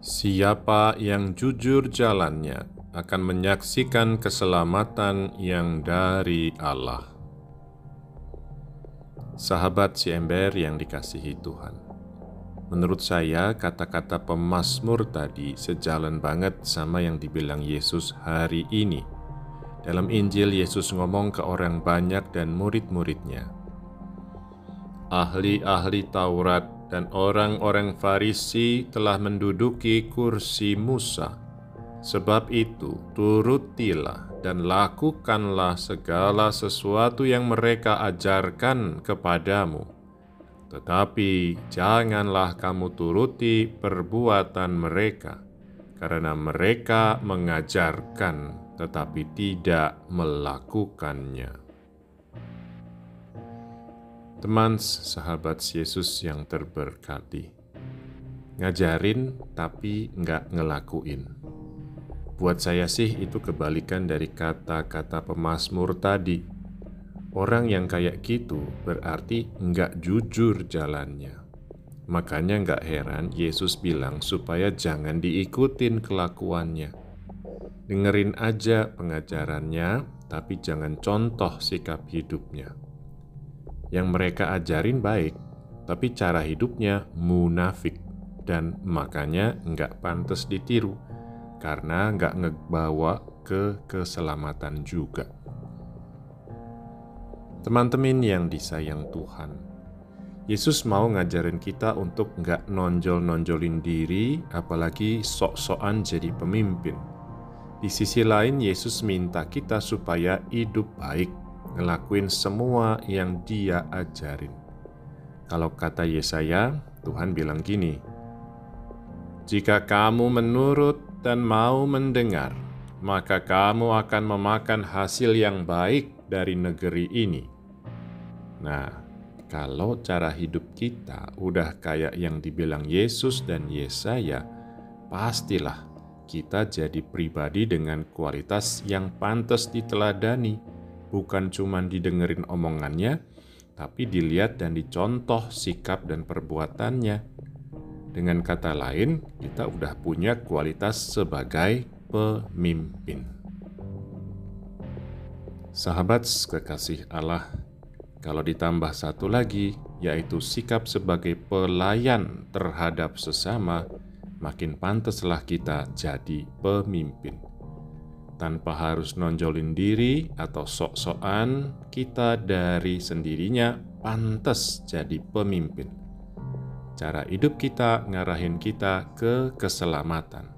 Siapa yang jujur jalannya akan menyaksikan keselamatan yang dari Allah. Sahabat si ember yang dikasihi Tuhan, menurut saya kata-kata pemazmur tadi sejalan banget sama yang dibilang Yesus hari ini. Dalam Injil, Yesus ngomong ke orang banyak dan murid-muridnya. Ahli-ahli Taurat dan orang-orang Farisi telah menduduki kursi Musa. Sebab itu, turutilah dan lakukanlah segala sesuatu yang mereka ajarkan kepadamu. Tetapi janganlah kamu turuti perbuatan mereka, karena mereka mengajarkan tetapi tidak melakukannya. Teman sahabat Yesus yang terberkati. Ngajarin tapi nggak ngelakuin. Buat saya sih itu kebalikan dari kata-kata pemazmur tadi. Orang yang kayak gitu berarti nggak jujur jalannya. Makanya nggak heran Yesus bilang supaya jangan diikutin kelakuannya. Dengerin aja pengajarannya, tapi jangan contoh sikap hidupnya yang mereka ajarin baik, tapi cara hidupnya munafik dan makanya nggak pantas ditiru karena nggak ngebawa ke keselamatan juga. Teman-teman yang disayang Tuhan, Yesus mau ngajarin kita untuk nggak nonjol-nonjolin diri, apalagi sok-sokan jadi pemimpin. Di sisi lain, Yesus minta kita supaya hidup baik ngelakuin semua yang dia ajarin. Kalau kata Yesaya, Tuhan bilang gini, "Jika kamu menurut dan mau mendengar, maka kamu akan memakan hasil yang baik dari negeri ini." Nah, kalau cara hidup kita udah kayak yang dibilang Yesus dan Yesaya, pastilah kita jadi pribadi dengan kualitas yang pantas diteladani bukan cuma didengerin omongannya, tapi dilihat dan dicontoh sikap dan perbuatannya. Dengan kata lain, kita udah punya kualitas sebagai pemimpin. Sahabat kekasih Allah, kalau ditambah satu lagi, yaitu sikap sebagai pelayan terhadap sesama, makin pantaslah kita jadi pemimpin tanpa harus nonjolin diri atau sok-sokan, kita dari sendirinya pantas jadi pemimpin. Cara hidup kita ngarahin kita ke keselamatan.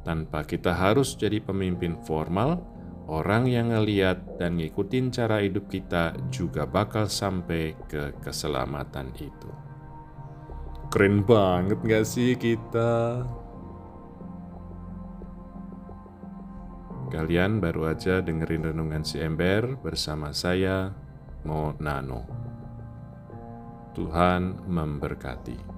Tanpa kita harus jadi pemimpin formal, orang yang ngeliat dan ngikutin cara hidup kita juga bakal sampai ke keselamatan itu. Keren banget gak sih kita? Kalian baru aja dengerin renungan si ember bersama saya, Mo Nano. Tuhan memberkati.